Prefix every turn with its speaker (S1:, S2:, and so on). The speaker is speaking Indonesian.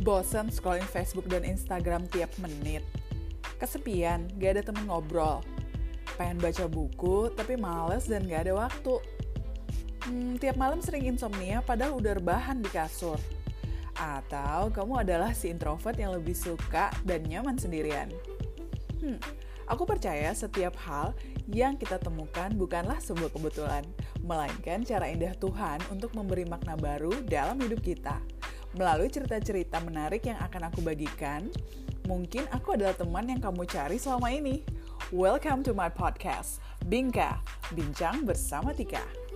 S1: Bosan scrolling Facebook dan Instagram tiap menit. Kesepian, gak ada temen ngobrol. Pengen baca buku, tapi males dan gak ada waktu. Hmm, tiap malam sering insomnia padahal udah rebahan di kasur. Atau kamu adalah si introvert yang lebih suka dan nyaman sendirian. Hmm, aku percaya setiap hal yang kita temukan bukanlah sebuah kebetulan, melainkan cara indah Tuhan untuk memberi makna baru dalam hidup kita. Melalui cerita-cerita menarik yang akan aku bagikan, mungkin aku adalah teman yang kamu cari selama ini. Welcome to my podcast, Bingka, Bincang Bersama Tika.